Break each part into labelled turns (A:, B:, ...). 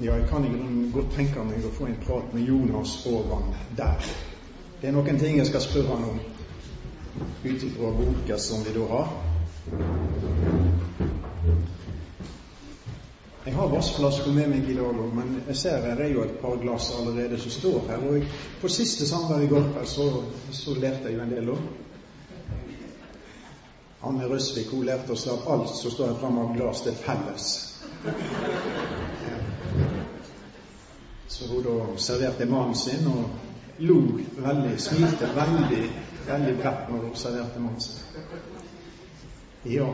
A: Ja, jeg kan i grunnen godt tenke meg å få en prat med Jonas Aavan der. Det er noen ting jeg skal spørre han om ut ifra boka som vi da har. Jeg har vassflasker med meg i dag òg, men jeg ser her er jo et par glass allerede som står her. Og på siste samvær i går så, så, lærte jeg jo en del òg. Anne Røsvik hun lærte oss at alt som står her framme av glass, det er felles. Så hun da serverte mannen sin og lo veldig, smilte veldig, veldig bredt når hun serverte mannen sin. Ja.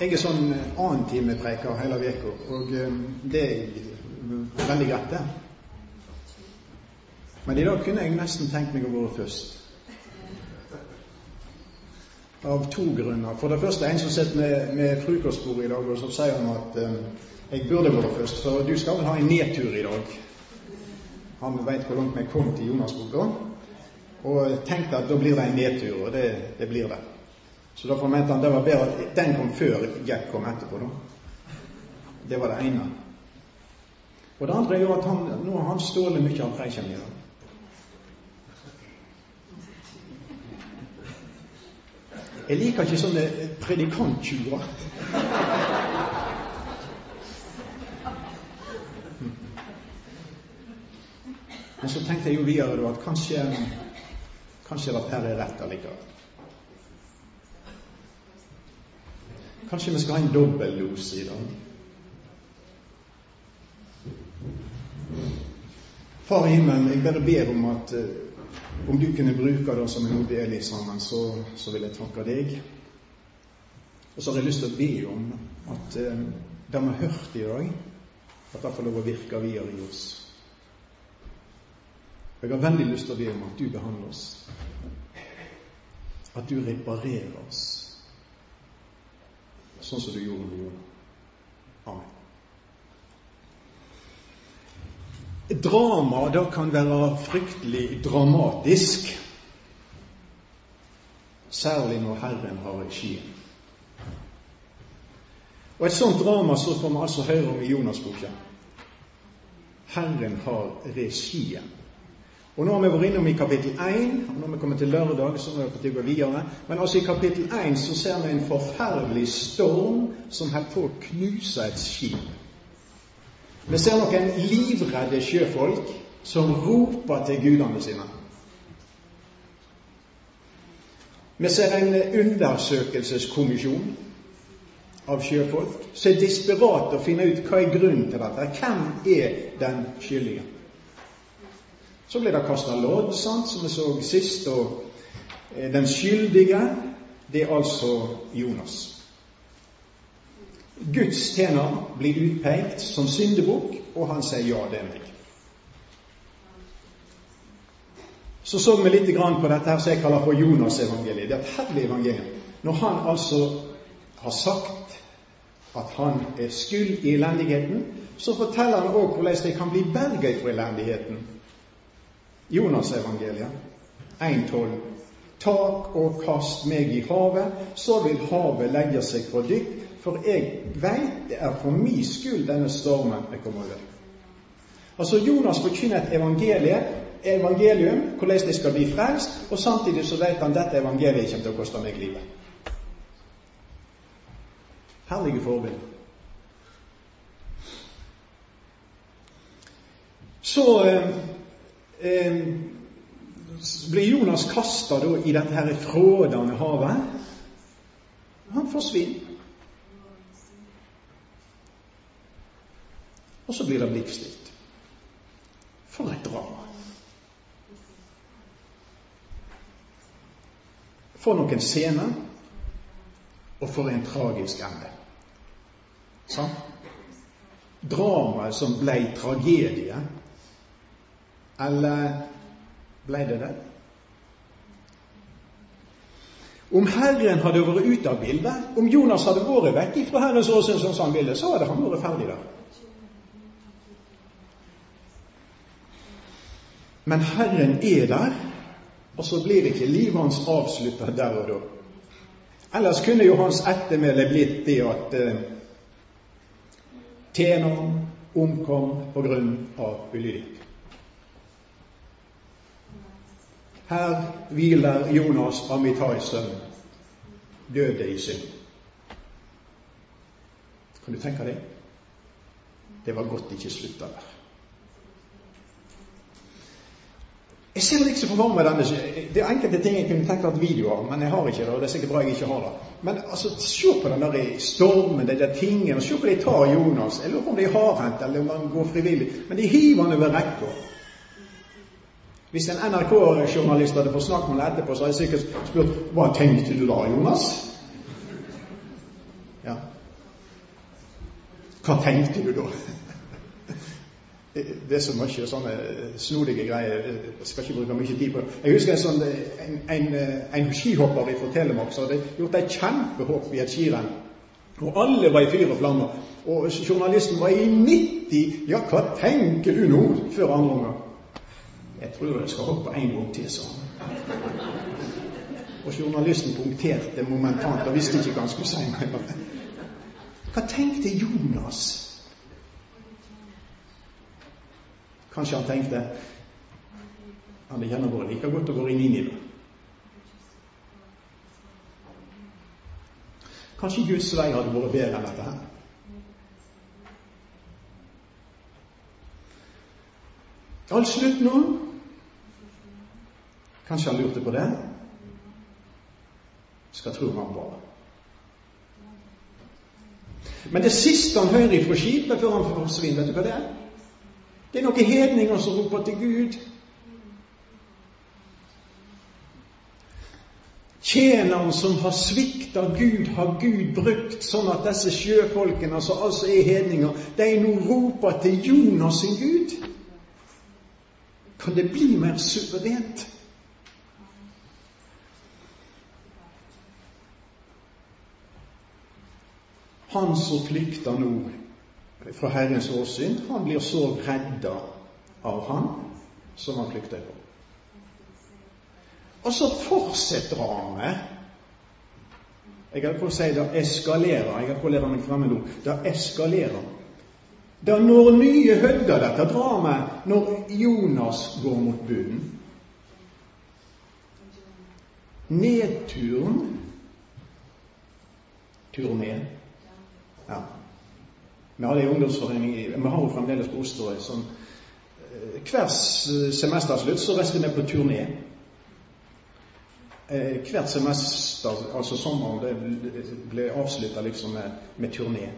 A: Jeg er sånn annentimepreker hele uka, og det er veldig greit, det. Men i dag kunne jeg nesten tenkt meg å være først. Av to grunner. For det første en som sitter med, med frokostbordet i dag, og så sier han at eh, jeg burde vært først, for du skal vel ha en nedtur i dag. Han veit hvor langt vi kom til Jonasboka. Og tenkte at da blir det en nedtur, og det, det blir det. Så derfor mente han det var bedre at den kom før Jack kom etterpå. da. Det var det ene. Og det andre er jo at han, nå har han stjålet mye av Freikjem i dag. Jeg liker ikke sånne predikanttjuver. Men så tenkte jeg jo videre at kanskje Kanskje det her er rett allikevel. Kanskje vi skal ha en dobbellos i dag. Far i himmelen, jeg bare ber om at uh, om du kunne bruke det som en modell sammen, så, så, vil jeg takke deg. Og så har jeg lyst til å be om at eh, det vi har hørt i dag, at det får lov å virke videre i oss. Jeg har veldig lyst til å be om at du behandler oss. At du reparerer oss sånn som du gjorde med Jonah. Amen. Drama da kan være fryktelig dramatisk, særlig når Herren har regien. Og et sånt drama så får vi altså høre om i Jonas-boka. Herren har regien. Og Nå har vi vært innom i kapittel 1, og når vi kommer til lørdag, så må vi gå videre. Men altså i kapittel 1 så ser vi en forferdelig storm som holder på å knuse et skip. Vi ser noen livredde sjøfolk som roper til gudene sine. Vi ser en undersøkelseskommisjon av sjøfolk som er desperate å finne ut hva er grunnen til dette. Hvem er den skyldige? Så ble det kasta lodd, sant, som vi så sist, og eh, den skyldige, det er altså Jonas. Guds tjener blir utpekt som syndebukk, og han sier ja, det er meg. Så så vi litt på dette her som jeg kaller for Jonas-evangeliet. Det er et herlig evangelium. Når han altså har sagt at han er skyld i elendigheten, så forteller han òg hvordan de kan bli berget fra elendigheten Jonas-evangeliet 1,12. Tak og kast meg i havet, så vil havet legge seg for dykk, for jeg veit det er for min skyld denne stormen er kommet over. Altså Jonas forkynner et evangelie, evangelium, hvordan de skal bli frelst, og samtidig så vet han dette evangeliet kommer til å koste meg livet. Herlige forbilder. Så eh, eh, blir Jonas kasta i dette her frådende havet. Han forsvinner. Og så blir det blikkstilt. For et drama. For noen scener, og for en tragisk ende. Sånn? Dramaet som ble tragedie, eller ble det det? Om Herren hadde vært ute av bildet, om Jonas hadde vært vekk fra Herrens åsyn så hadde han vært ferdig der. Men Herren er der, og så blir ikke livet hans avslutta der og da. Ellers kunne jo hans ettermæle blitt det at eh, tjeneren omkom på grunn av ulydighet. Her hviler Jonas Amitais sønn, døde i synd. Kan du tenke deg? Det var godt ikke slutta der. Jeg ser liksom for meg denne Det er enkelte ting jeg kunne tenkt at video av, men jeg har ikke det. og det er sikkert bra jeg ikke har det. Men altså, se på den der stormen, de der tingene. Se på de tar Jonas. Jeg lurer på om de har hendt, eller om han går frivillig. Men de hiver han over rekka. Hvis en NRK-journalist hadde fått snakket med ham etterpå, så hadde jeg sikkert spurt hva tenkte du da, Jonas? Ja. Hva tenkte du da? Det er så mye sånne snodige greier. Jeg skal ikke bruke mye tid på det. Jeg husker en, sånn, en, en, en skihopper fra Telemark som hadde gjort et kjempehopp i et skirenn. Og alle var i fyr og flammer. Og journalisten var i 90 Ja, hva tenker du nå? før andre omgang. Jeg tror jeg skal hoppe en gang til, sa han. Og journalisten punkterte momentant og visste ikke hva han skulle si. Hva tenkte Jonas? Kanskje han tenkte hadde gjerne vært like godt å gå inn i Ninive. Kanskje Guds vei hadde vært bedre enn dette her. Alt slutt nå. Kanskje han lurte på det? Skal tro han det. Men det siste han hører fra skipet før han forsvinner, vet du hva det er? Det er noen hedninger som roper til Gud. Tjeneren som har svikta Gud, har Gud brukt sånn at disse sjøfolkene, som altså er hedninger, de nå roper til Jonas sin Gud. Kan det bli mer suverent? Han som flykter nå fra Herrens åsyn. Han blir så redda av han som han flykter på. Og så fortsetter dramaet. Jeg holdt på å si det eskalerer. Jeg holdt på å lære meg fremme Det eskalerer. Det når nye høyder, dette dramaet, når Jonas går mot bunnen. Nedturen Turen ned. Ja. Vi har det i ungdomsforening Vi har jo fremdeles på Osterøy som eh, Hver semesterslutt så reiser vi på turné. Eh, hvert semester, altså sommeren, det ble avslutta liksom med, med turné.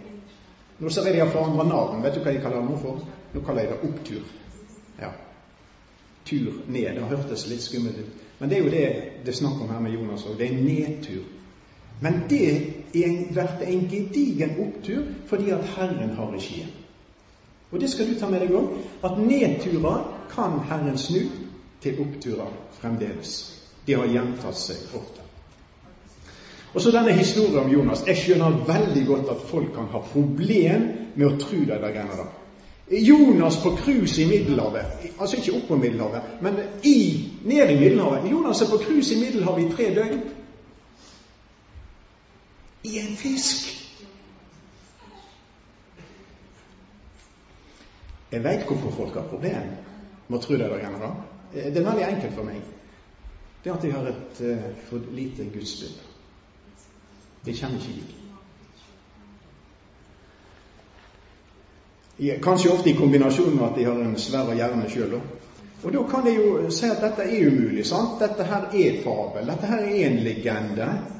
A: Nå ser jeg de har forandra navn. Vet du hva de kaller det nå for? Nå kaller jeg det opptur. Ja. Tur ned. Det hørtes litt skummelt ut. Men det er jo det det er snakk om her med Jonas òg. Det er nedtur. Men det blir en gedigen opptur fordi at Herren har regien. Og det skal du ta med deg òg, at nedturer kan Herren snu til oppturer fremdeles. Det har gjentatt seg ofte. Og så denne historien om Jonas. Jeg skjønner veldig godt at folk kan ha problem med å tro de greiene der. Jonas på cruise i Middelhavet, altså ikke oppå Middelhavet, men i, ned i Middelhavet. Jonas er på cruise i Middelhavet i tre døgn i en fisk. Jeg veit hvorfor folk har problem med å tro det der ennå. Det er veldig enkelt for meg. Det er at de har et uh, for lite gudsbilde. De kjenner ikke Gud. Kanskje ofte i kombinasjon med at de har en svær hjerne sjøl. Og da kan de jo si at dette er umulig. sant? Dette her er fabel. Dette her er en legende.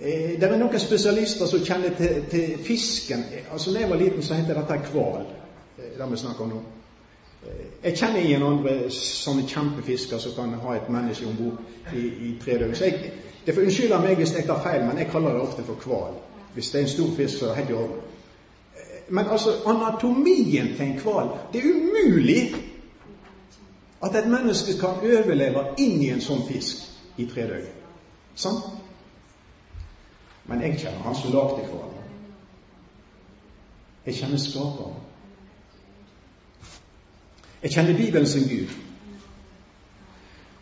A: Eh, det er noen spesialister som kjenner til, til fisken. Altså, når jeg var liten, så het dette hval. Eh, det vi snakker om nå. Eh, jeg kjenner ingen andre sånne kjempefisker som kan ha et menneske om bord i, i tre døgn. Så jeg, det får unnskylde meg hvis jeg tar feil, men jeg kaller det ofte for hval. Hvis det er en stor fisk, så er det helt i orden. Men altså, anatomien til en hval Det er umulig at et menneske kan overleve inn i en sånn fisk i tre døgn. Sant? Men jeg kjenner Han som lagde hverandre. Jeg kjenner Skaperen. Jeg kjenner Bibelen sin Gud.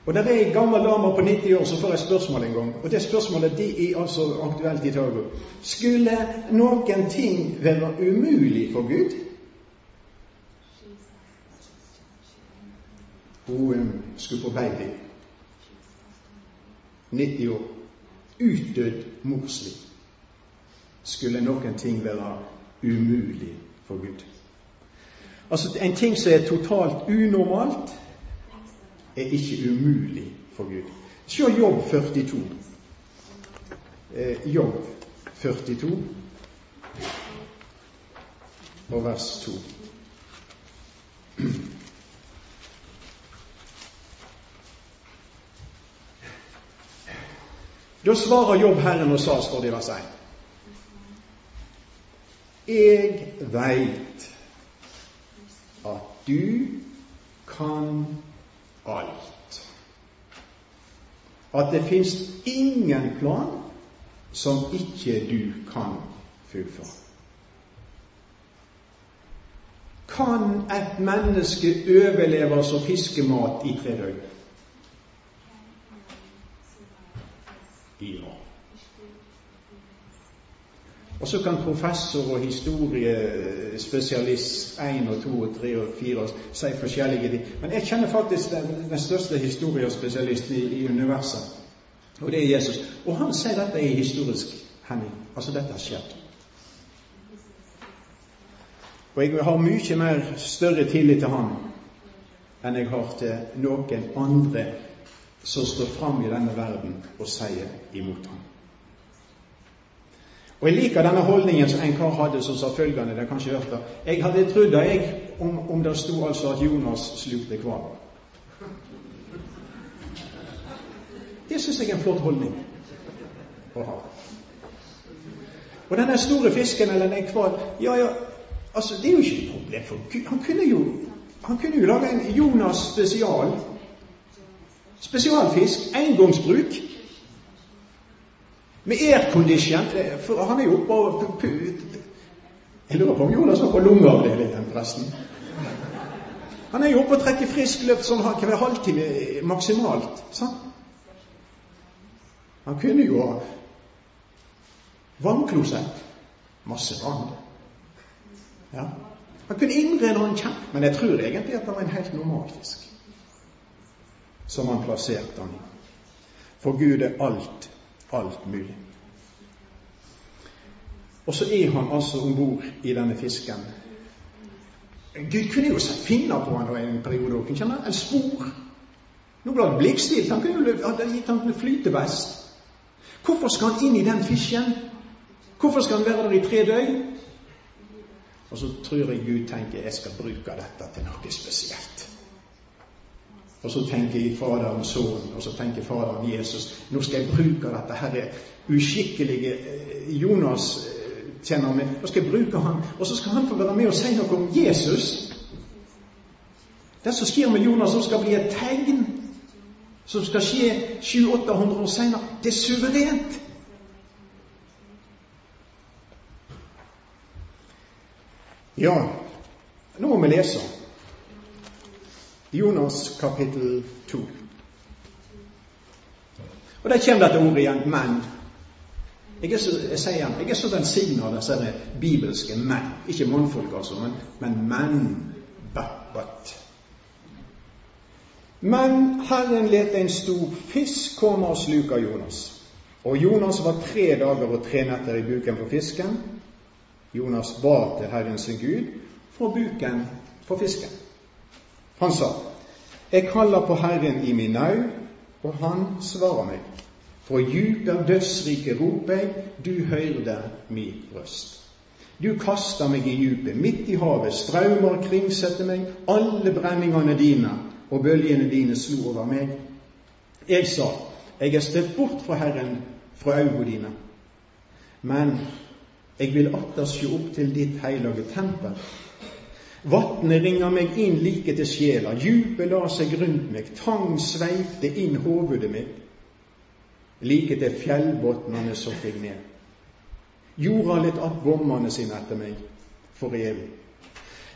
A: Og det er ei gammel dame på 90 år som får et spørsmål en gang. Og det spørsmålet de er altså aktuelt i dag. Skulle noen ting være umulig for Gud? Hun um, skulle på baby. 90 år. Utdødd morsliv. Skulle noen ting være umulig for Gud? Altså En ting som er totalt unormalt, er ikke umulig for Gud. Se Jobb 42. Eh, Jobb 42 og vers 2. Da svarer Jobb Herren og sa, står det i vers 1. Jeg veit at du kan alt. At det fins ingen plan som ikke du kan fullføre. Kan et menneske overleve som fiskemat i tre døgn? Ja. Og så kan professor og historiespesialist 1 og 2 og 3 og 4 si forskjellige ting. Men jeg kjenner faktisk den, den største historiespesialisten i, i, universet, og det er Jesus. Og han sier dette i historisk hending. Altså, dette har skjedd. Og jeg har mye mer større tillit til han enn jeg har til noen andre som står fram i denne verden og sier imot ham. Og Jeg liker denne holdningen som en kar hadde som sa følgende det har kanskje hørt det. Jeg hadde trodd det jeg, om, om det sto altså at Jonas slukte hvalen. Det syns jeg er en flott holdning å ha. Og denne store fisken eller den hval Ja, ja, altså, det er jo ikke et problem for Gud. Han kunne jo, han kunne jo lage en Jonas spesial. Spesialfisk. Engangsbruk med aircondition. For han er jo oppe og Jeg lurer på om Jonas var på lungeavdelingen, forresten. Han er jo oppe og trekker frisk luft sånn hver halvtime maksimalt. Sant? Han kunne jo ha vannklosett. Masse vann. Ja. Han kunne innrede han kjent, men jeg tror egentlig at det var en helt normal fisk som han plasserte han i. For Gud er alt alt mulig. Og så er han altså om bord i denne fisken. Gud kunne jo sett finner på han en periode òg, eller spor. Nå ble det blikkstilt. Han kunne jo hadde gitt ham flytevest. Hvorfor skal han inn i den fisken? Hvorfor skal han være der i tre døgn? Og så tror jeg Gud tenker jeg skal bruke dette til noe spesielt. Og så tenker jeg Faderen Sønnen, og så tenker Faderen Jesus. Nå skal jeg bruke dette her uskikkelige eh, Jonas tjener kjenner meg. Nå skal jeg bruke han, og så skal han få være med og si noe om Jesus. Det som skjer med Jonas, som skal bli et tegn, som skal skje 700-800 år senere, det er suverent. Ja, nå må vi lese. Jonas kapittel 2. Og der kommer dette ordet igjen 'men'. Jeg er så, jeg sier igjen, jeg er så velsignet av disse bibelske menn. Ikke mannfolk, altså, men, men menn. But, Men Herren let en stor fisk komme og sluke Jonas. Og Jonas var tre dager og tre netter i buken på fisken. Jonas ba til Herren sin Gud fra buken for fisken. Han sa, Jeg kaller på Herren i min nau, og han svarer meg. Fra djup av dødsriket roper jeg, du høyrde min røst. Du kaster meg i djupet, midt i havet, strømmer kringsetter meg, alle brenningene dine og bølgene dine slo over meg. Jeg sa, jeg er støtt bort fra Herren, fra øynene dine. Men jeg vil atter sjå opp til ditt hellige tempel. Vatnet ringer meg inn like til sjela, djupet la seg rundt meg, tang sveipte inn hovudet mitt, like til fjellbotnene sokk jeg ned. Jorda litt opp bommene sine etter meg for evig.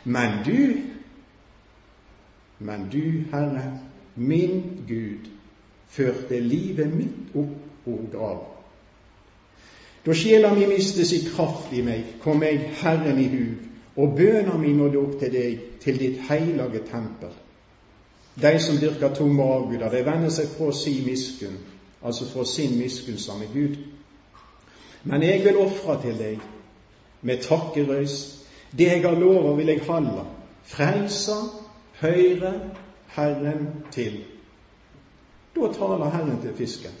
A: Men du, men du, Herre, min Gud, førte livet mitt opp og grav. Da sjela mi miste sitt kraft i meg, kom meg Herren i hug, og bøna mi nådde opp til deg, til ditt heilage tempel. De som dyrker tomme avguder, de vender seg fra si miskunn, altså fra sin miskunnsomme Gud. Men jeg vil ofre til deg med takkerøys. Det jeg har lova, vil jeg halde. Frelsa, høyre Herren til. Da taler Herren til fisken.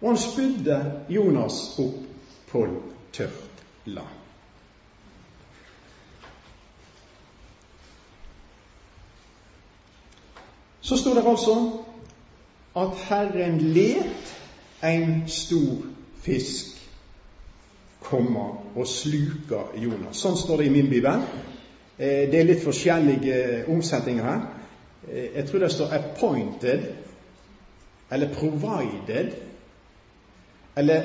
A: Og han spydde Jonas opp på tørt land. Så står det altså at Herren let en stor fisk komme og sluke Jonas. Sånn står det i min bibel. Eh, det er litt forskjellige omsetninger her. Eh, jeg tror det står 'appointed' eller 'provided' eller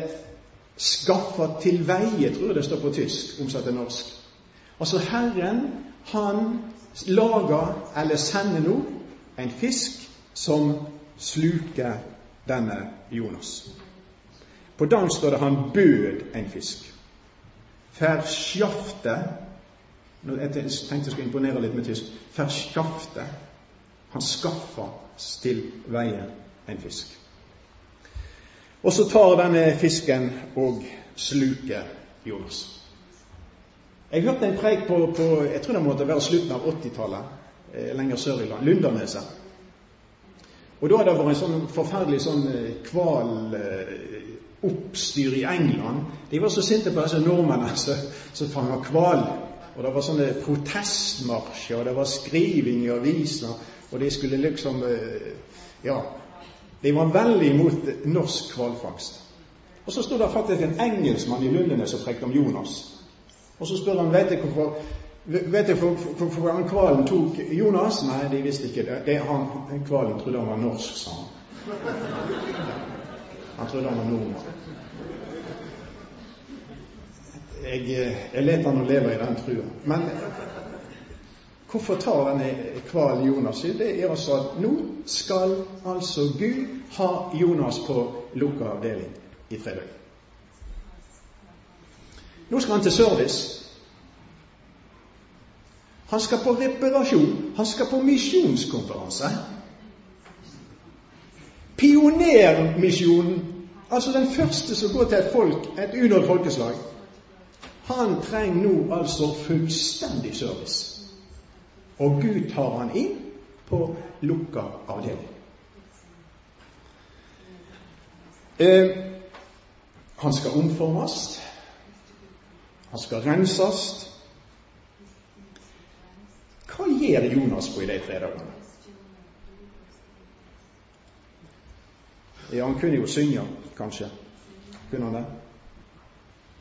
A: skaffa til veie, tror jeg det står på tysk, omsatt til norsk. Altså Herren, han lager, eller sender nå, en fisk som sluker denne Jonas. På dansk står det 'han bød en fisk'. Verschafte Jeg tenkte jeg skulle imponere litt med tysk. Verschafte. Han skaffa til veie en fisk. Og så tar denne fisken og sluker Jonas. Jeg hørte en preik på, på jeg tror det måtte være slutten av 80-tallet, eh, lenger sør i land, Lunderneset. Og da hadde det vært en sånn forferdelig sånn hvaloppstyr eh, i England. De var så sinte på disse nordmennene som fanga hval. Og det var sånne protestmarsjer, og det var skriving i aviser, og de skulle liksom eh, Ja, de var veldig imot norsk hvalfangst. Og så sto det faktisk en engelskmann i Lundenes som prekte om Jonas. Og så spør han vet du hvorfor Vet dere hvorfor han hvalen tok Jonas? Nei, de visste ikke det. det han, Hvalen trodde han var norsk, sa han. Han trodde han var nordmann. Jeg, jeg let han og leve i den trua. Men Hvorfor tar denne hvalen Jonas? Det er altså at nå skal altså Gud ha Jonas på lukka avdeling i tre døgn. Nå skal han til service. Han skal på reparasjon. Han skal på misjonskonferanse. Pionermisjonen, altså den første som går til et folk, et unådd folkeslag, han trenger nå altså fullstendig service. Og Gud tar han inn på lukka avdeling. Eh, han skal omformes. Han skal renses. Hva gjør Jonas på i de tre dagene? Ja, han kunne jo synge, kanskje. Kunne han det?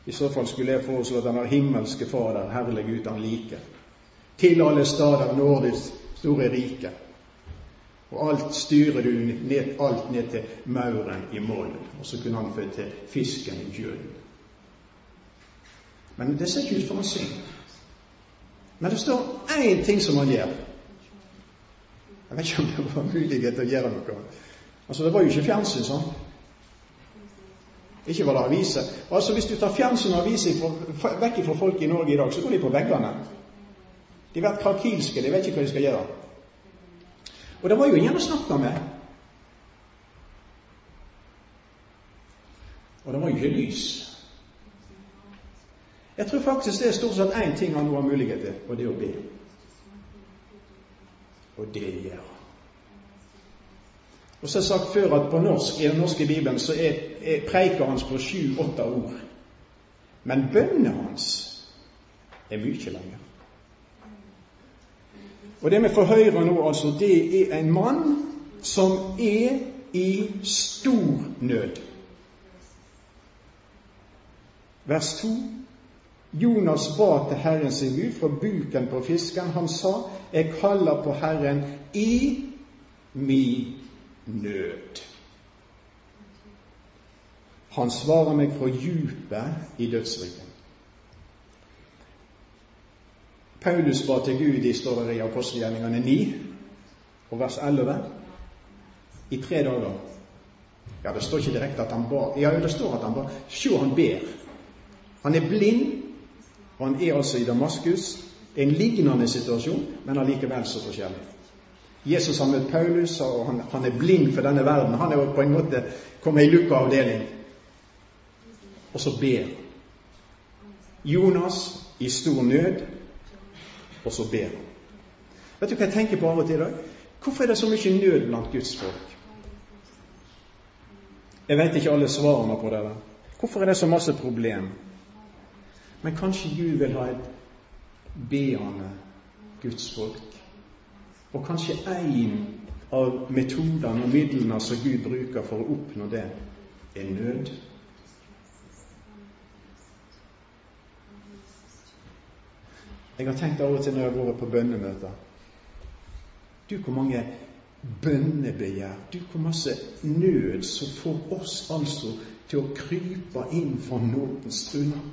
A: I så fall skulle jeg foreslå at den himmelske Fader, herlig uten han liker til alle stader når ditt store rike. Og alt styrer du ned, alt ned til mauren i målen. Og så kunne han få til fisken i jøden. Men det ser ikke ut for å synge. Men det står én ting som han gjør. Jeg vet ikke om det var mulighet til å gjøre noe. Altså, Det var jo ikke fjernsyn sånn. Ikke var det aviser. Altså, Hvis du tar fjernsyn og aviser vekk fra folk i Norge i dag, så går de på veggene. De blir krakilske, de vet ikke hva de skal gjøre. Og det var jo ingen å snakke med. Og det var jo ikke lys. Jeg tror faktisk det er stort sett én ting han nå har mulighet til, og det er å be. Og det gjør han. Og så har jeg sagt før at på norsk, i den norske bibelen så er, er preiker hans på sju-åtte ord. Men bønnene hans er mye lenger. Og det vi får høre nå, altså, det er en mann som er i stor nød. Vers 2. Jonas ba til Herren sin Gud fra buken på fisken. Han sa, 'Jeg kaller på Herren i min nød'. Han svarer meg fra djupet i dødsriket. Paulus ba til Gud i står det i apostelgjerningene 9 og vers 11 i tre dager. Ja, det står ikke direkte at han ba. Ja, det står at han ba. Se, han ber. Han er blind, han er altså i Damaskus. En lignende situasjon, men allikevel så forskjellig. Jesus har møtt Paulus, og han, han, er blind for denne verden. Han er jo på en måte kommet i lukka avdeling. Og så ber Jonas i stor nød, og så ber han. Vet du hva jeg tenker på av og til i dag? Hvorfor er det så mye nød blant Guds folk? Jeg vet ikke alle svarene på det. Hvorfor er det så masse problem? Men kanskje Gud vil ha et beende Guds folk? Og kanskje én av metodene og midlene som Gud bruker for å oppnå det, er nød. Jeg har tenkt av og til når jeg har vært på bønnemøter Du, hvor mange bønnebegjær Du, hvor masse nød som får oss altså til å krype inn for nådens trune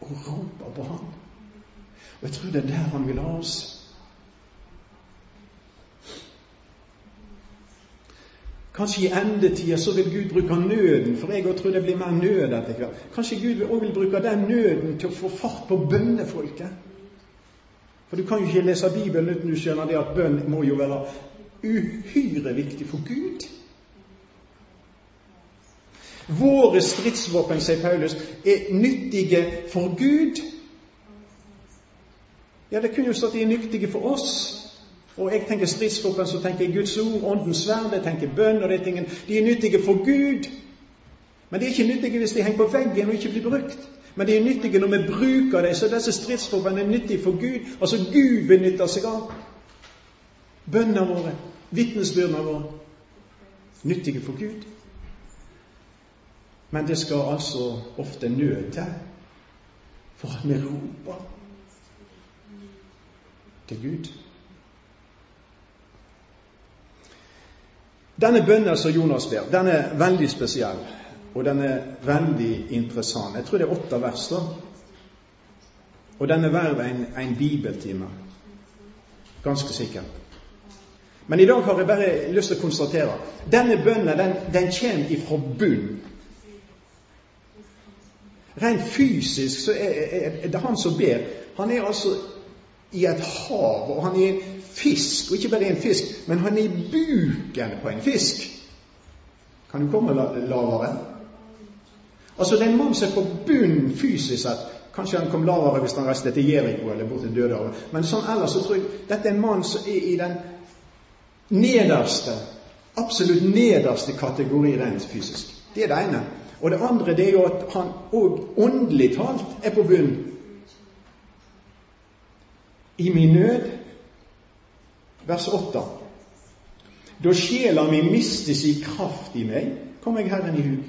A: og roper på ham. Og jeg tror det er der Han vil ha oss. Kanskje i endetida så vil Gud bruke nøden, for jeg tror det blir mer nød etter hvert. Kanskje Gud òg vil bruke den nøden til å få fart på bønnefolket. For du kan jo ikke lese Bibelen uten du skjønner det at bønn må jo være uhyre viktig for Gud. Våre stridsvåpen, sier Paulus, er nyttige for Gud. Ja, det kunne jo stått de er nyttige for oss. Og jeg tenker stridsvåpen, så tenker jeg Guds ord, Åndens sverd, jeg tenker bønn og de tingene. De er nyttige for Gud. Men de er ikke nyttige hvis de henger på veggen og ikke blir brukt. Men de er nyttige når vi bruker dem. Så disse stridsvåpnene er nyttige for Gud. Altså Gud benytter seg av bønnene våre, vitnesbyrdene våre. Nyttige for Gud. Men det skal altså ofte nød til for at vi roper til Gud. Denne bønnen som Jonas ber, den er veldig spesiell, og den er veldig interessant. Jeg tror det er åtte vers, da. Og den er verdt en, en bibeltime. Ganske sikkert. Men i dag har jeg bare lyst til å konstatere denne bønnen den, den kommer ifra bunn. Rent fysisk så er, er, er det han som ber. Han er altså i et hav, og han er en fisk. Og ikke bare en fisk, men han er i buken på en fisk. Kan du komme lavere? Altså, det er en mann som er på bunnen fysisk sett. Kanskje han kom lavere hvis han reiste til Jeriko eller bort til Dødehavet. Men sånn ellers så tror jeg dette er en mann som er i den nederste, absolutt nederste kategori rent fysisk. Det er det ene. Og det andre det er jo at han òg åndelig talt er på bunnen. I min nød vers 8. Da sjela mi mister si kraft i meg, kom jeg Herren i hug.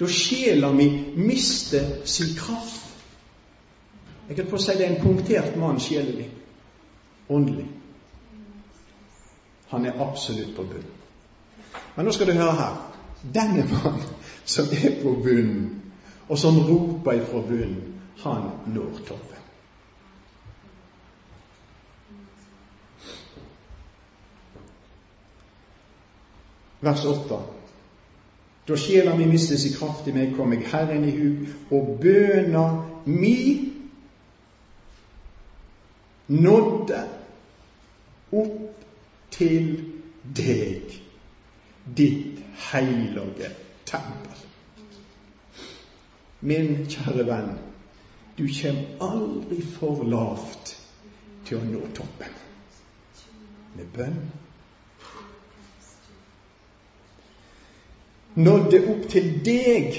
A: Da sjela mi mister si kraft. Jeg kan få si det er en punktert mann sjelelig, åndelig. Han er absolutt på bunnen. Men nå skal du høre her. Denne mann som er på bunnen, og som roper ifra bunnen, han når toppen. vers 8. Da sjela mi mistes i kraft i meg, kom jeg Herren i hug, og bøna mi nådde opp til deg, ditt hellige tempel. Min kjære venn, du kommer aldri for lavt til å nå toppen. Med bønn nådde opp til deg,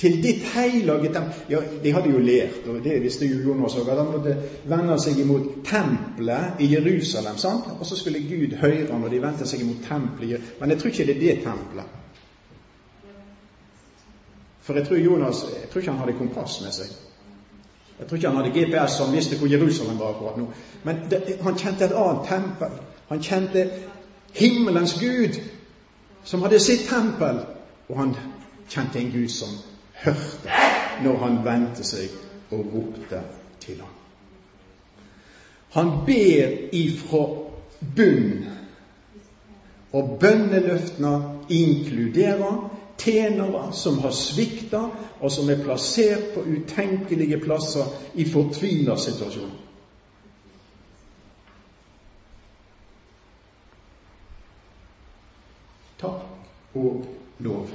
A: til ditt hellige tempel. Ja, de hadde jo lært, og det visste jo Jonas òg, at han måtte vende seg imot tempelet i Jerusalem. sant? Og så skulle Gud høre når de vendte seg imot tempelet. Men jeg tror ikke det er det tempelet. For jeg tror Jonas jeg tror ikke han hadde kompass med seg. Jeg tror ikke han hadde GPS han visste hvor Jerusalem var akkurat nå. Men det, han kjente et annet tempel. Han kjente himmelens Gud, som hadde sitt tempel. Og han kjente en Gud som hørte når han vendte seg og ropte til ham. Han ber ifra bunn, Og bønneløftene inkluderer tjenere som har svikta, og som er plassert på utenkelige plasser i fortvila situasjoner. Takk og lov.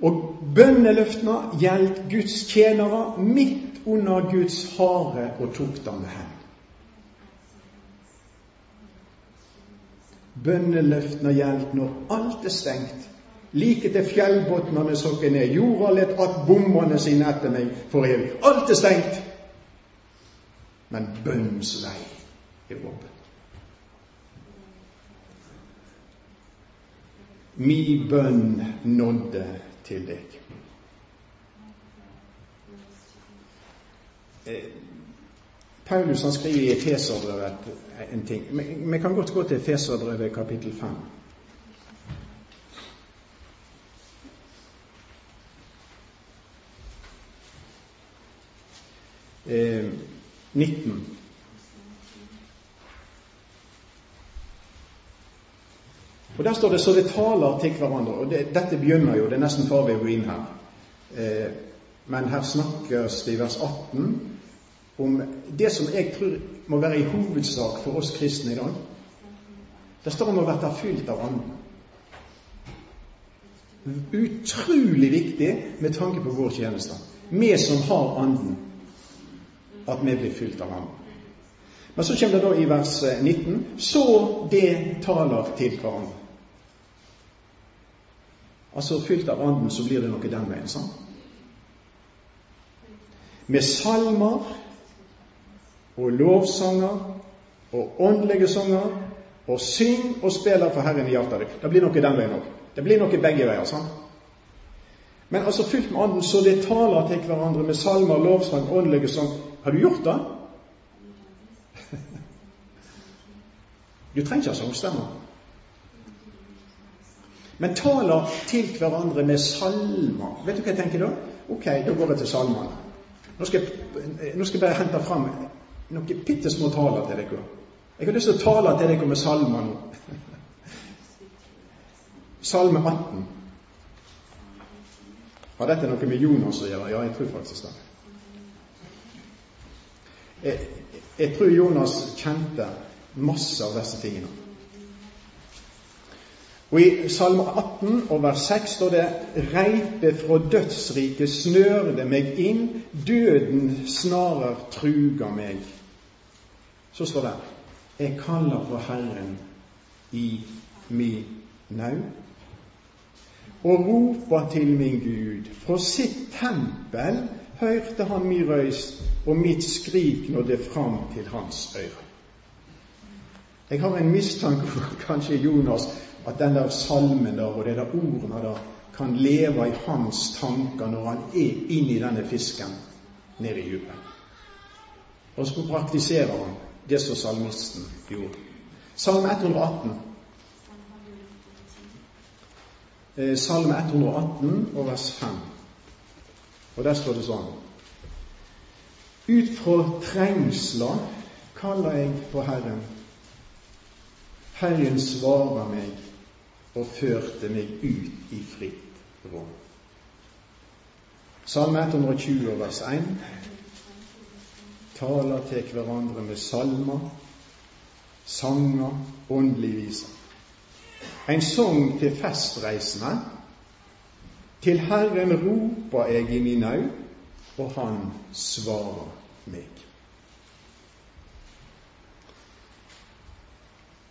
A: Og bønneløftene gjaldt Guds tjenere midt under Guds harde og tuktende hend. Bønneløftene gjaldt når alt er stengt. Like til fjellbunnene sokker ned. Jorda lett att bommene sine etter meg for evig. Alt er stengt. Men bønnens vei er åpen. Mi bønn nådde til deg. Paulus han skriver i Efeserbrevet en ting. Vi kan godt gå til Efeserbrevet kapittel 5. Eh, 19. Og Der står det 'så det taler til hverandre'. og det, Dette begynner jo, det er nesten far vi går inn her. Eh, men her snakkes det i vers 18 om det som jeg tror må være i hovedsak for oss kristne i dag. Det står om å være fylt av Anden. Utrolig viktig med tanke på vår tjeneste. Vi som har Anden, at vi blir fylt av Anden. Men så kommer det da i vers 19 så det taler til hverandre. Altså fylt av Anden, så blir det noe den veien. sant? Med salmer og lovsanger og åndelige sanger og syng og spiller for Herren i hjertet ditt. Det blir noe den veien òg. Det blir noe begge veier. sant? Men altså fylt med Anden, så det taler til hverandre med salmer, lovsang, åndelige sang. Har du gjort det? Du trenger ikke ha sangstemmer. Men taler til hverandre med salmer. Vet du hva jeg tenker da? Ok, da går jeg til salmene. Nå skal jeg, nå skal jeg bare hente fram noen bitte små taler til dere. Jeg har lyst til å tale til dere med salmer nå. Salme 18. Har dette noe med Jonas å gjøre? Ja, jeg tror faktisk det. Jeg, jeg tror Jonas kjente masse av disse tingene. Og I Salme 18 og vers 6 står det:" Reipe fra dødsriket snørde meg inn, døden snarer truga meg. Så står det Jeg kaller på Herren i min naud og roper til min Gud. Fra sitt tempel hørte han mi røyst, og mitt skrik nådde fram til hans øyre. Jeg har en mistanke for kanskje Jonas at den der salmen der og de der ordene der kan leve i hans tanker når han er inni denne fisken nede i dypet. Og så praktiserer han det som salmisten gjorde. Salme 118. Eh, salme 118 og vers 5. Og der står det sånn Ut fra trengsler kaller jeg på Herren. Herren svarer meg og førte meg ut i fritt rom. Salme 120 vers 1 taler til hverandre med salmer, sanger, åndelige viser. En sang til festreisende. Til Herren roper jeg i min au, og Han svarer meg.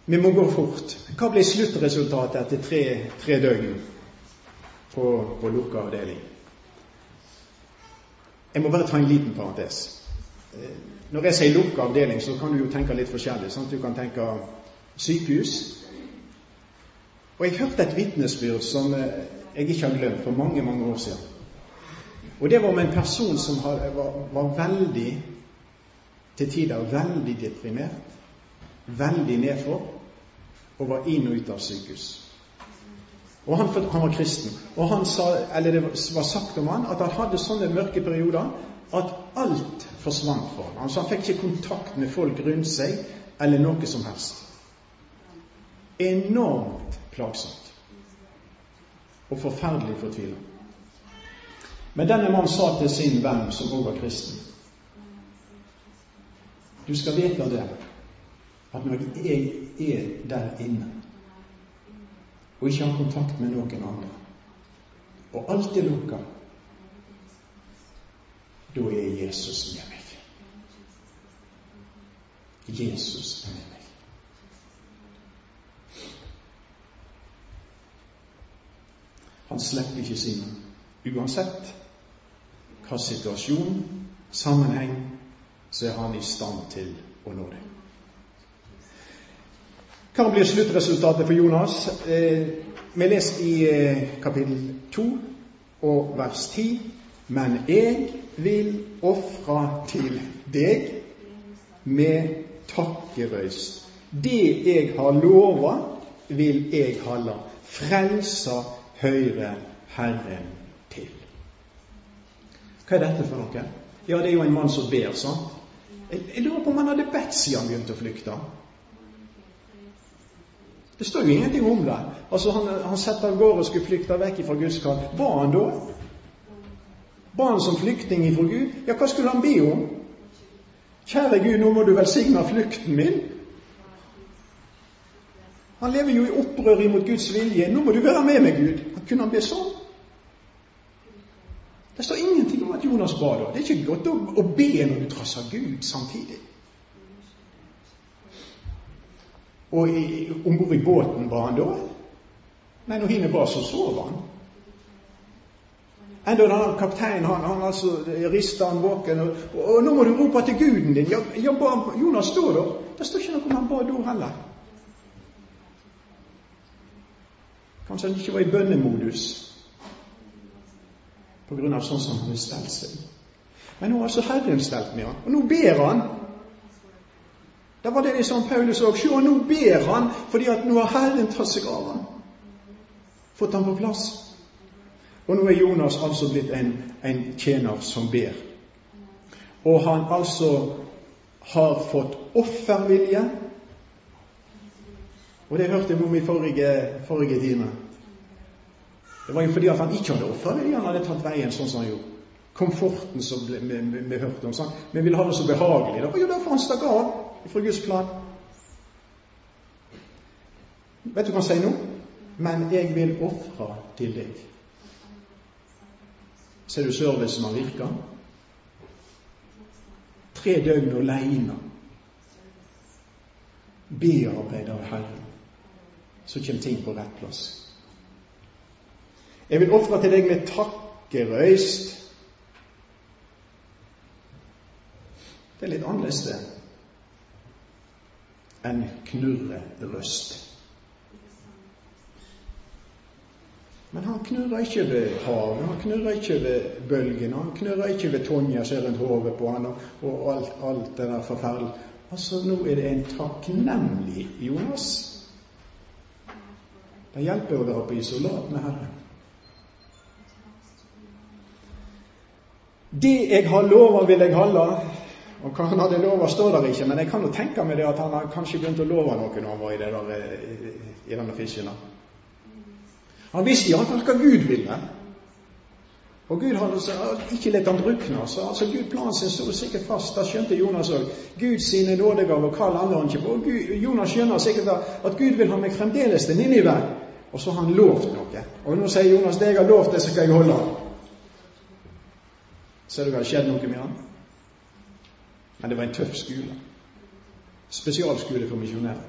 A: Vi må gå fort. Hva ble sluttresultatet etter tre, tre døgn på, på lukka avdeling? Jeg må bare ta en liten parentes. Eh, når jeg sier lukka avdeling, så kan du jo tenke litt forskjellig. Sant? Du kan tenke sykehus. Og jeg hørte et vitnesbyrd som eh, jeg ikke har glemt, for mange, mange år siden. Og det var med en person som var, var veldig, til tider veldig deprimert, veldig nedfor, og var inn og ut av sykehus. Og han, han var kristen. Og han sa, eller det var sagt om han at han hadde sånne mørke perioder at alt forsvant for ham. Altså Han fikk ikke kontakt med folk rundt seg eller noe som helst. Enormt plagsomt og forferdelig fortvila. Men denne mannen sa til sin venn, som også var kristen Du skal vite det, at når jeg er der inne og ikke har kontakt med noen andre, og alt er lukka, da er Jesus med meg. Jesus er med meg. Han slipper ikke sine, uansett hva situasjon, sammenheng, så er han i stand til å nå det. Hva blir sluttresultatet for Jonas? Eh, vi leser i eh, kapittel 2 og vers 10. Men jeg vil ofre til deg med takkerøyst. Det jeg har lova, vil jeg holde. Frelsa høyre Herren til. hva er dette for noe? Ja, det er jo en mann som ber, sant? Jeg, lurer på om han hadde bedt siden han begynte å flykte. Det står jo ingenting om det. Altså, Han, han setter av gårde og skulle flykte vekk fra Guds kall. Var han da? Var han som flyktning ifra Gud? Ja, hva skulle han be om? Kjære Gud, nå må du velsigne flukten min. Han lever jo i opprør imot Guds vilje. Nå må du være med meg, Gud. Kunne han be sånn? Det står ingenting om at Jonas ba da. Det er ikke godt å, å be når du trasser Gud samtidig. Og om bord i båten ba han da? Nei, når hine ba, så sov han. Enda denne kapteinen han, han altså rista han våken. Og, og, og, 'Nå må du rope til guden din.' Ja, ja ba, Jonas står der. Det står ikke noe om han ba da heller. Kanskje han ikke var i bønnemodus på grunn av sånn som han hadde stelt seg. Men nå har altså Herren stelt med han, og nå ber han. Det var det de som Paulus òg. Se, nå ber han fordi at nå har Herren tatt seg av han. Fått han på plass. Og nå er Jonas altså blitt en, en tjener som ber. Og han altså har fått offervilje. Og det hørte jeg om i forrige, forrige time. Det var jo fordi at han ikke hadde offervilje. Han hadde tatt veien sånn som han gjorde. Komforten som vi, vi, vi hørte om. Sånn. Men ville ha det så behagelig. Det var jo derfor han stakk av fra Guds plan. Vet du hva han sier nå? Men jeg vil ofre til deg. Ser du servicen har virka. Tre døgn aleine. Bearbeider Herren. Så kommer ting på rett plass. Jeg vil ofre til deg med takkerøyst. Det er litt annerledes det enn knurrerøst. Men han knurrer ikke ved havet, han knurrer ikke ved bølgene, han knurrer ikke ved Tonja som er rundt hodet på han, og, og alt, alt, det der forferdelige. Altså, nå er det en takknemlig Jonas. Det hjelper å være på isolat med Herren. Det jeg har lova, vil jeg holde. Og hva han hadde lova, står der ikke, men jeg kan jo tenke meg det at han har kanskje begynt å love noe når han var i, det der, eh, i denne fisken. Han visste iallfall hva Gud ville. Og Gud hadde ikke latt ham drukne. Så altså Gud planen sin sto sikkert fast. Da skjønte Jonas òg. Gud sine nådegaver, hva lander han ikke på? Gud, Jonas skjønner sikkert at Gud vil ha meg fremdeles til Ninive. Og så har han lovt noe. Og nå sier Jonas det jeg har lovt, det skal jeg holde. Ser du det har skjedd noe med han? Men det var en tøff skole. Spesialskole for misjonærer.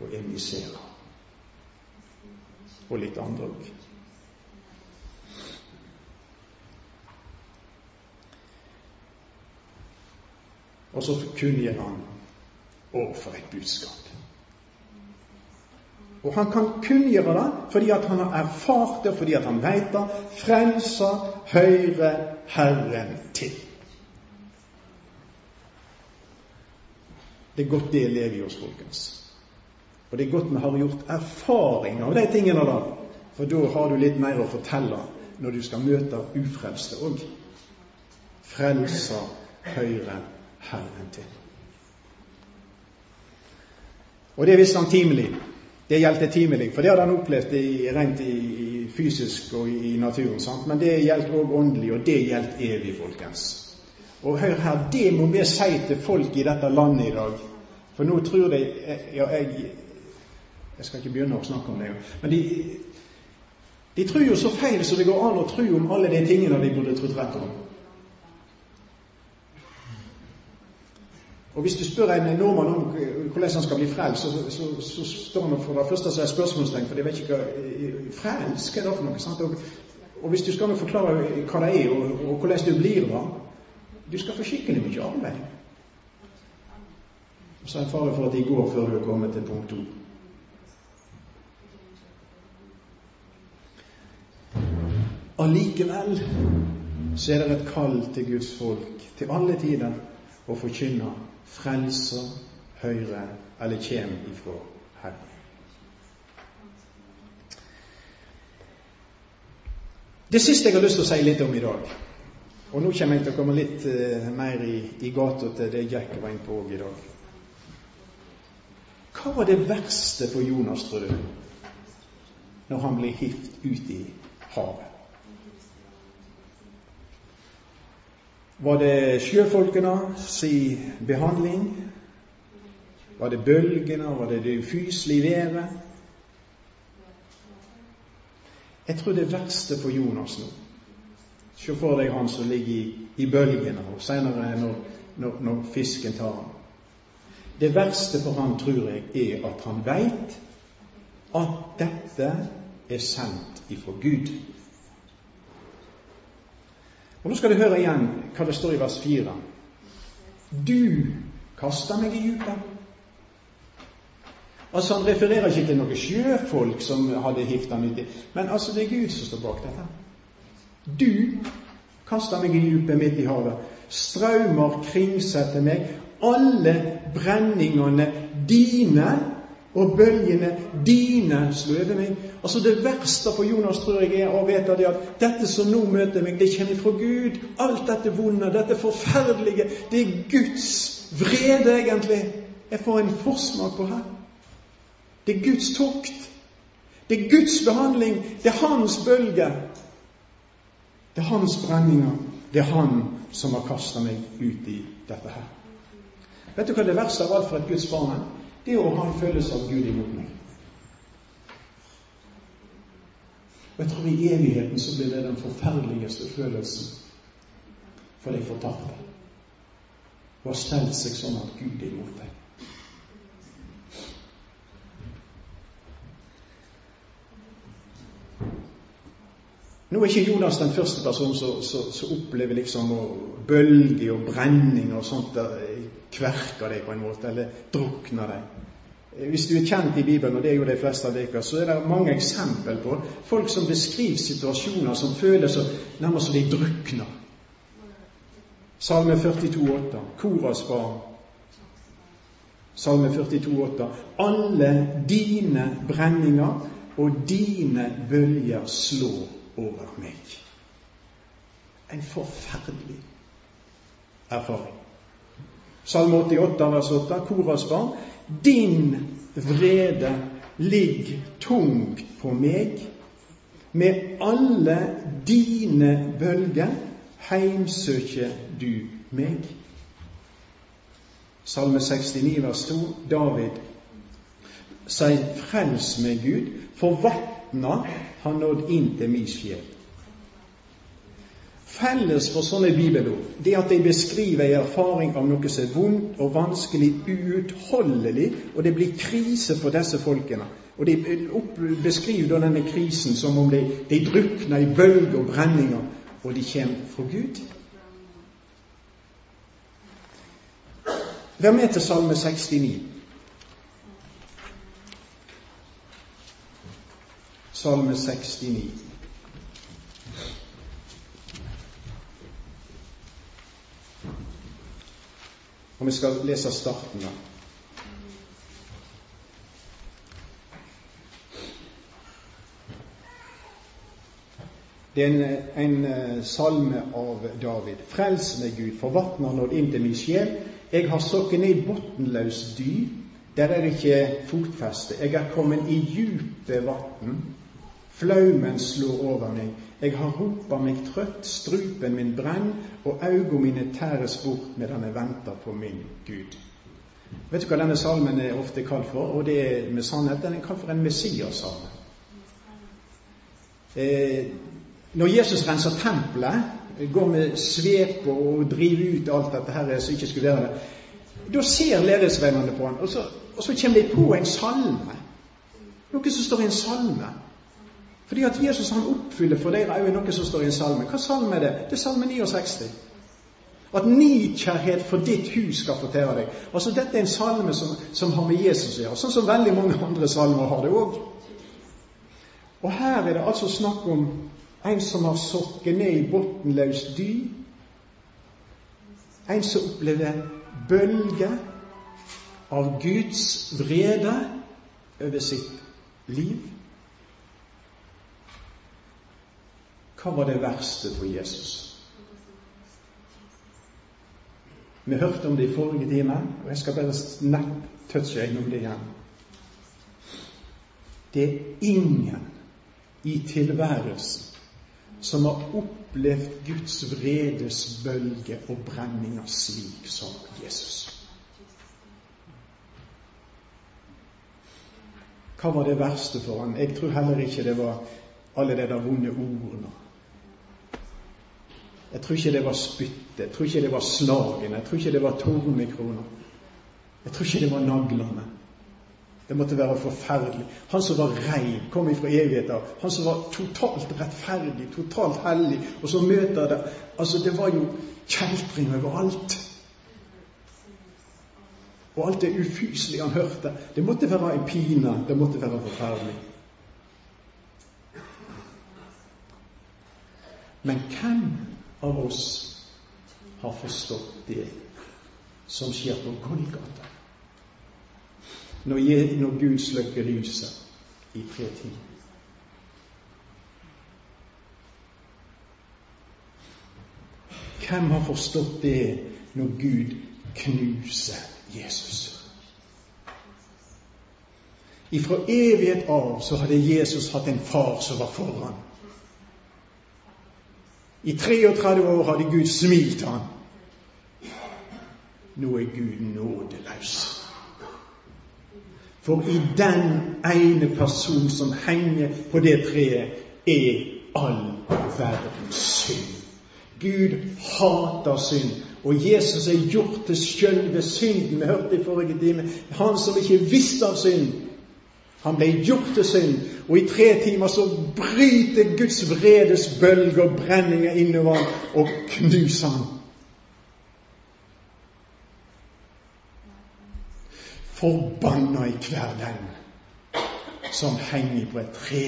A: Og emisserer. Og litt andre òg. Og så kunngjør han Å, for et budskap! Og han kan kunngjøre det fordi at han har erfart det, fordi at han veit det. Frelsa høyre Herren til. Det er godt det lever i oss, folkens. Og det er godt vi har gjort erfaring av de tingene da. For da har du litt mer å fortelle når du skal møte ufrelste òg. Frelser høyre Herren til. Og det visste han timelig. Det gjaldt timelig, for det hadde han opplevd i, rent i, i fysisk og i, naturen. Sant? Men det gjaldt òg åndelig, og det gjaldt evig, folkens. Og hør her, det må vi si til folk i dette landet i dag. For nå tror de ja, jeg, jeg skal ikke begynne å snakke om det, men de, de tror jo så feil som det går an å tro om alle de tingene de burde trodd rett om. Og Hvis du spør en nordmann om hvordan han skal bli frelst, så, så, så, står han for det første som er spørsmålstegn, for de vet ikke hva frelst er det for noe. sant? Og, og hvis du skal forklare hva det er, og, og hvordan du blir det Du skal få skikkelig mye arbeid. Og så er det fare for at de går før du er kommet til punkt to. Allikevel så er det et kall til Guds folk til alle tider å forkynne frelser, høyre eller kjem ifra Herren. Det siste jeg har lyst til å si litt om i dag, og nå kommer jeg til å komme litt uh, mer i, i gata til det Jack var inne på i dag. Hva var det verste for Jonas, tror du, når han ble hivd ut i havet? Var det sjøfolkene si behandling? Var det bølgene? Var det det ufyselige været? Jeg tror det verste for Jonas nå Se for deg han som ligger i, i bølgene, og senere når, når, når fisken tar ham. Det verste for han, tror jeg, er at han veit at dette er sendt ifra Gud. Og Nå skal du høre igjen hva det står i vers 4. Du kaster meg i djupet. Altså Han refererer ikke til noen sjøfolk som hadde hivd ham uti, men altså det er Gud som står bak dette. Du kaster meg i djupet midt i havet. Straumer kringsetter meg. Alle brenningene dine og bølgene dine slo meg. Altså Det verste for Jonas tror jeg er å vite det at dette som nå møter meg, det kommer fra Gud. Alt dette vonde, dette forferdelige, det er Guds vrede, egentlig. Jeg får en forsmak på her. Det er Guds tokt. Det er Guds behandling. Det er Hans bølge. Det er Hans brenninger. Det er Han som har kasta meg ut i dette her. Vet du hva det verste av alt for et Guds barn er? Det å ha en følelse av Gud imot meg. Og jeg tror i evigheten så blir det den forferdeligste følelsen for de fortapte. Og har stelt seg sånn at Gud er imot deg. Nå er ikke Jonas den første personen som opplever liksom bølger og brenning og sånt. Der, kverker deg på en måte, eller drukner deg. Hvis du er kjent i Bibelen, og det er jo de fleste av dere, så er det mange eksempel på folk som beskriver situasjoner som føles nærmest som de drukner. Salme 42,8. Koras barn. Salme 42,8. Alle dine brenninger og dine bølger slår over meg. En forferdelig erfaring. Salme 88, vers 8. Koras barn. Din vrede ligger tungt på meg. Med alle dine bølger heimsøker du meg. Salme 69, vers 2. David sier, Frels meg, Gud, for vatna har nådd inn til min sjel. Felles for sånne bibelord det er at de beskriver en erfaring av noe som er vondt og vanskelig, uutholdelig, og det blir krise for disse folkene. Og De beskriver da denne krisen som om de, de drukner i bølger og brenninger, og de kommer fra Gud. Vær med til Salme 69. Salme 69. Og vi skal lese starten da. Det er en, en eh, salme av David. Frels meg, Gud, for vatnet har nådd inn til min sjel. Jeg har sokket ned botnløs dy. Der er det ikke fotfeste. Jeg er kommet i djupe vann. Flaumen slår over meg. Jeg har ropa meg trøtt, strupen min brenn, og augo mine tæres bort medan jeg venter på min Gud. Vet du hva denne salmen er ofte kalt for? Og det er med sannhet. Den er kalt for en Messias-salme. Eh, når Jesus renser tempelet, går med svep og driver ut alt dette her som ikke skulle være der, da ser læresveinene på han, og så, og så kommer de på en salme. Noe som står i en salme. Fordi at Jesus han oppfyller for dere òg noe som står i en salme. Hva salme er det? Det er salme 69. At nikjærhet for ditt hus skal fortelle deg. Altså Dette er en salme som, som har med Jesus å gjøre, sånn som veldig mange andre salmer har det òg. Og her er det altså snakk om en som har sokket ned i bunnløs dy. En som opplever bølger av Guds vrede over sitt liv. Hva var det verste for Jesus? Vi hørte om det i forrige time, og jeg skal bare snart touche innom det igjen. Det er ingen i tilværelsen som har opplevd Guds vredes bølge og brenninger slik som Jesus. Hva var det verste for ham? Jeg tror heller ikke det var alle de der vonde ordene. Jeg tror ikke det var spyttet, jeg tror ikke det var slagene, jeg tror ikke det var tornekroner. Jeg tror ikke det var naglene. Det måtte være forferdelig. Han som var rein, kom ifra evigheter. Han som var totalt rettferdig, totalt hellig. Og så møter det Altså, det var jo kjeltring overalt. Og alt det ufyselige han hørte. Det måtte være en pine. Det måtte være forferdelig. Men hvem av oss har forstått det som skjer på Golgata? når, når Gud slukker lyset i fredtid. Hvem har forstått det når Gud knuser Jesus? Ifra evighet av så hadde Jesus hatt en far som var foran. I 33 år hadde Gud smilt han. Nå er Gud nådeløs. For i den ene person som henger på det treet, er all verdens synd. Gud hater synd. Og Jesus er gjort til sjølve synden. Vi hørte i forrige time han som ikke visste av synd. Han ble gjort til synd, og i tre timer så bryter Guds vredes bølger og brenninger innover og knuser ham. Forbanna i hver den som henger på et tre.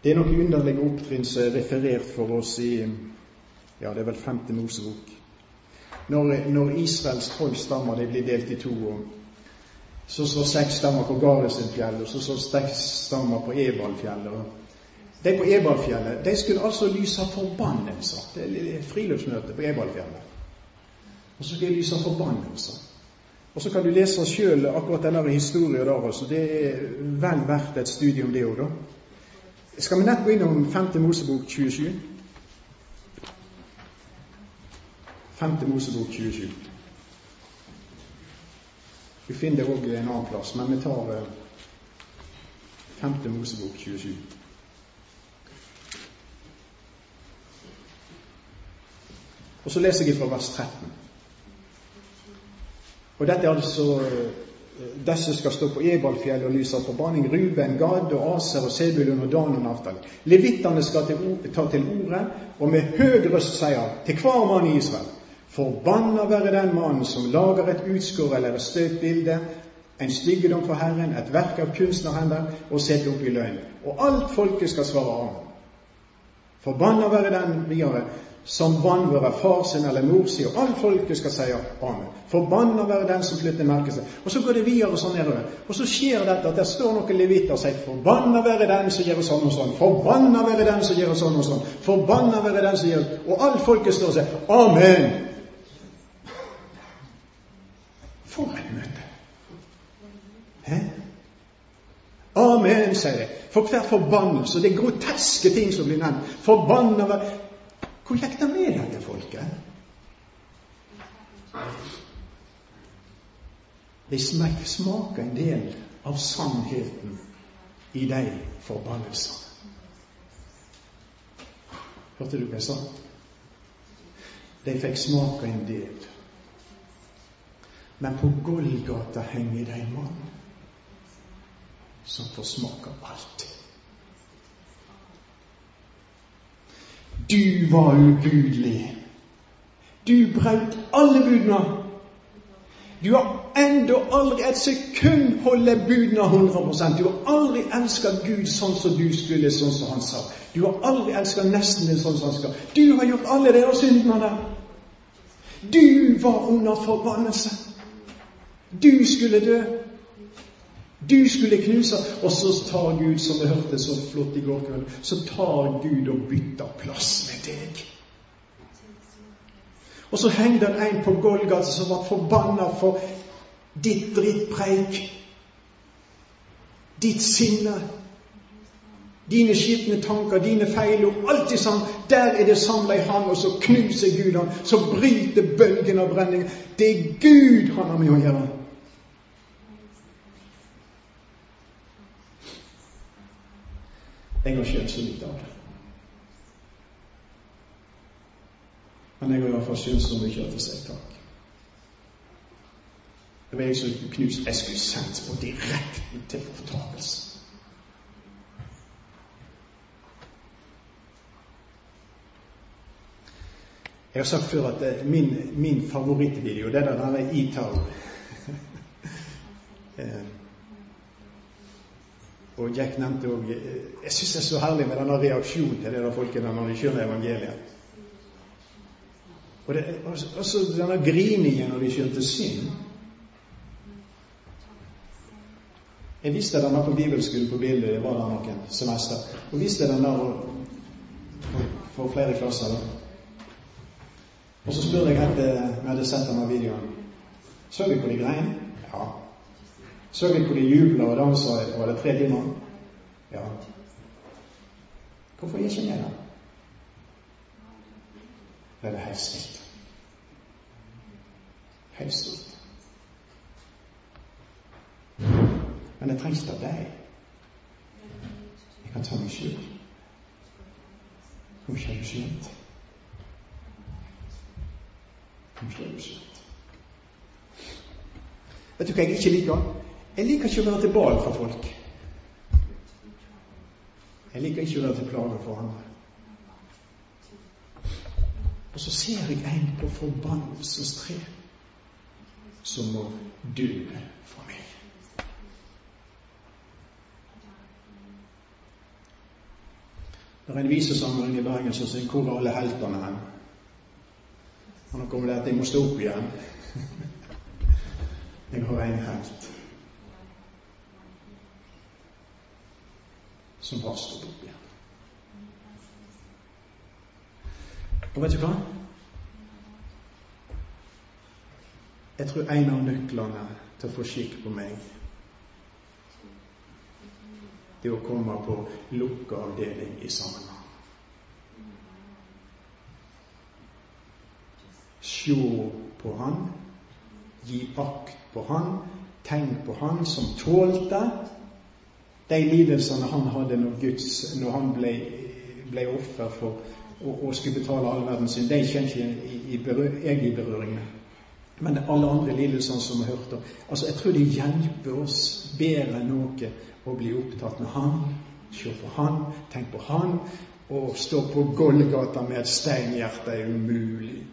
A: Det er noe underlig opptrinn som er referert for oss i ja, det er vel femte Mosebok. Når, når Israels tolv stammer de blir delt i to, og så står seks stammer på Garesenfjellet, og så står seks stammer på Evalfjellet. De på Evalfjellet de skulle altså lyse forbannelser. Det er friluftsmøte på Evalfjellet. Og så skal de lyse forbannelser. Og så kan du lese sjøl akkurat denne historien der. også. Det er vel verdt et studium, det òg, da. Skal vi nett gå innom 5. Mosebok 27? 5. Mosebok 27. Vi finner det òg en annen plass, men vi tar 5. Eh, Mosebok 27. Og så leser jeg fra vers 13. Og dette er altså eh, disse skal stå på Ebalfjellet og lyse forbanning. Ruben, Gad og Aser og Sebulun og Dan og Naftal. Levittene skal ta til orde og med høy røst sier til hver mann i Israel Forbanna være den mannen som lager et utskår eller et støtbilde, en styggedom for Herren, et verk av kunstnerhender, og setter opp i løgn. Og alt folket skal svare om. Forbanna være den videre som vanvører far sin eller mor sin, og alt folket skal si amen. Forbanna være den som flytter merket seg. Og så går det videre sånn nedover. Og så skjer dette at det står noen leviter og sier Forbanna være den som gjør sånn og sånn. Forbanna være den som gjør sånn og sånn. Forbanna være den som gjør Og alt folket står og sier Amen. For et møte. Amen, sier jeg. For hver forbannelse. Det er groteske ting som blir nevnt. Forbanna hvor gikk det med dette folket? De smaker en del av sannheten i de forbannelsene. Hørte du hva jeg sa? De fikk smake en del. Men på Golgata henger det en mann som får smake alt. Du var ugudelig. Du brøt alle budene. Du har enda aldri et sekund holdt budene 100% Du har aldri elska Gud sånn som du skulle, sånn som han sa. Du har aldri elska nesten din sånn som han skal. Du har gjort alle de syndene. Du var under forbannelse. Du skulle dø. Du skulle knuse, og så tar Gud, som vi hørte så flott i går kveld, så tar Gud og bytter plass med deg. Og så henger det en på Golgata som ble forbanna for ditt drittpreik, ditt sinne, dine skitne tanker, dine feil og alt det samme. Der er det samla i Han, og så knuser Gud han, så bryter bølgen av brenning. Det er Gud han har med å gjøre. Skjønt så lite av det. Men jeg har iallfall skjønt så mye at jeg sier takk. Det var jeg som knuste Jeg skulle sendt på direkten til fortapelse. Jeg har sagt før at min, min favorittvideo det er den E-Tower. Og Jack nevnte òg Jeg syns det er så herlig med denne reaksjonen til det der folkene når de skjønner evangeliet. Og det, også denne griningen når de skjønte synd. Jeg viste denne på bibelskolen på bildet, det var der noen semester. Og viste den der for flere klasser. da. Og så spurte jeg etter vi hadde sett denne videoen. Så vi på de greiene? Ja. Så vi hvor de jubla og dansa var det tre mann. Ja. Hvorfor ikke med da? Det er det helt stilt. Helt stilt. Men jeg trengs av deg. Jeg kan ta meg sjøl. Kom du skjønt? Kom du skjønt? Vet du hva jeg ikke liker? Jeg liker ikke å være til bal for folk. Jeg liker ikke å være til plage for andre. Og så ser jeg en på forbannelsestre som må dø for meg. Det er en visesamling i Bergen som sier 'Hvor er alle heltene hen?' Og nå kommer det at jeg må stå opp igjen. Jeg har en helt. Som har stått opp igjen. Og vet du hva? Jeg tror en av nøklene til å få skikk på meg, det er å komme på lukka avdeling i sammenheng. Se på Han, gi akt på Han, tenk på Han som tålte de lidelsene han hadde når, Guds, når han ble, ble offer for å, skulle betale all verdens synd, de kjenner ikke i, jeg i berøring med. Men alle andre lidelsene som vi hørte altså Jeg tror det hjelper oss bedre enn noe å bli opptatt med Han, se på Han, tenk på Han. og stå på Golgata med et steinhjerte er umulig.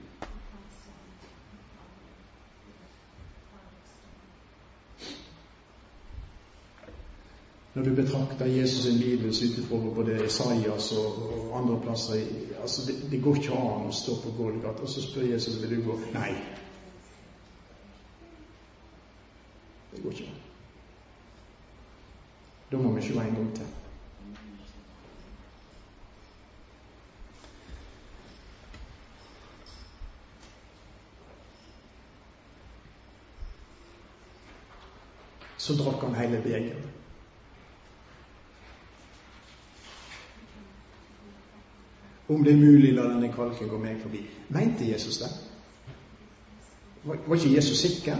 A: Når du betrakter Jesus' sin lidelse utenfor både Isaias og, og andre plasser altså det, det, går ikke an å stå på Golgata og så spør Jesus vil du gå. Nei. Det går ikke an. Da må vi se en gang til. Så drakk han hele begeret. Om det er mulig, la denne kalken gå meg forbi. Mente Jesus det? Var, ikke Jesus sikker?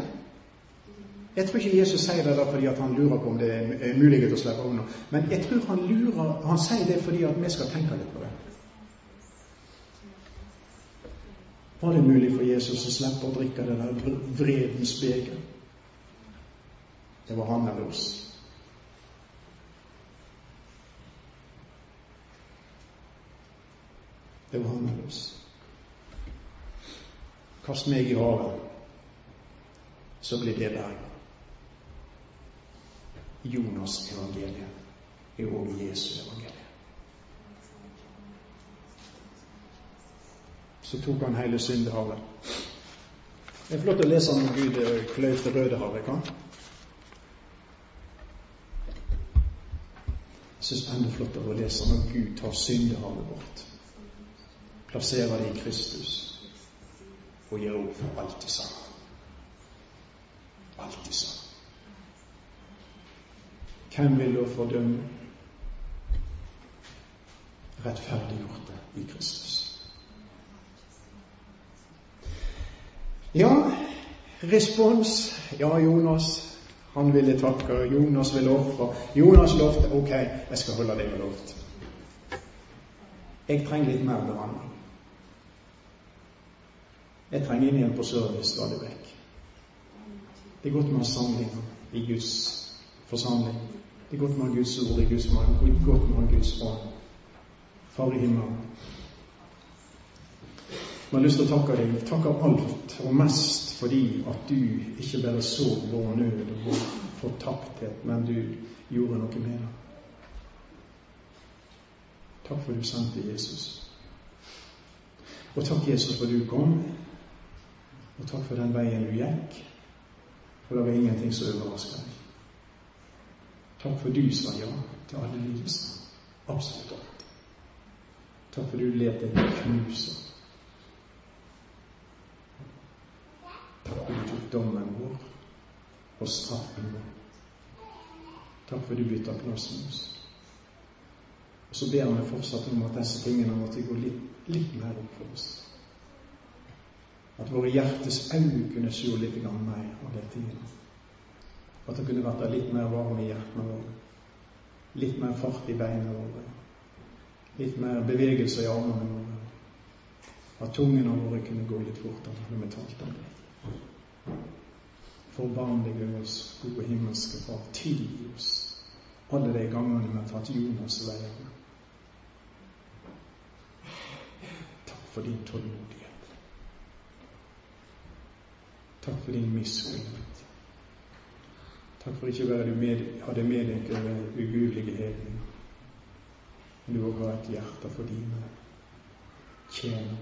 A: Jeg tror ikke Jesus sier det fordi han lurer på om det er mulighet å slippe unna. Men jeg tror han, lurer, han sier det fordi vi skal tenke litt på det. Var det mulig for Jesus å slippe å drikke det der vredens beger? Det var han eller oss. Det var oss. Kast meg i havet, så blir det berget. Jonas' evangeliet er òg Jesu evangeliet. Så tok han hele syndehavet. Det er flott å lese om Gud fløy til Rødehavet, kan? Jeg syns enda flottere å lese når Gud tar syndehavet bort, plasserer det i Kristus og gir opp for alltid sammen. Alltid sammen. Hvem vil da fordømme? Rettferdiggjorte i Kristus. Ja, respons Ja, Jonas, han ville takke. Jonas ville ofre. Jonas lovte ok, jeg skal holde det jeg har lovt. Jeg trenger litt mer behandling. Jeg trenger inn igjen på service stadig vekk. Det er godt med samling i Guds forsamling. Det er godt med Guds ord i Guds mann. Det er godt med Guds ånd. Far i himmelen. Jeg har lyst til å takke deg. Takke alt, og mest fordi at du ikke bare så vår nød og vår fortapthet, men du gjorde noe med det. Takk for du sendte Jesus. Og takk, Jesus, for du kom. Og takk for den veien du gikk. For det var ingenting som overraska deg. Takk for du sa ja til alle lidelser. Absolutt alt. Takk for du let deg knuse. Takk for du tok dommen vår og straffen vår. Takk for du bytta plass med oss. Og så ber vi fortsatt om at disse tingene måtte gå litt, litt mer opp for oss. At våre hjertes øyne kunne se litt mer av dette igjen. At det kunne vært litt mer varme i hjertene våre. Litt mer fart i beina våre. Litt mer bevegelse i armene våre. At tungene våre kunne gå litt fortere når vi talte om det. Forbarm deg over oss, gode himmelske Far. Tilgi oss alle de gangene vi har tatt Jonas' veier. Takk for din tålmodighet. Takk for din miskunnhet. Takk for ikke bare du med, hadde medynk over ugudelige hedninger, men du òg har et hjerte for dine tjenere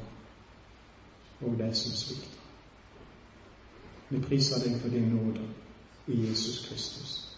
A: og de som svikter. Vi priser deg for din nåde i Jesus Kristus.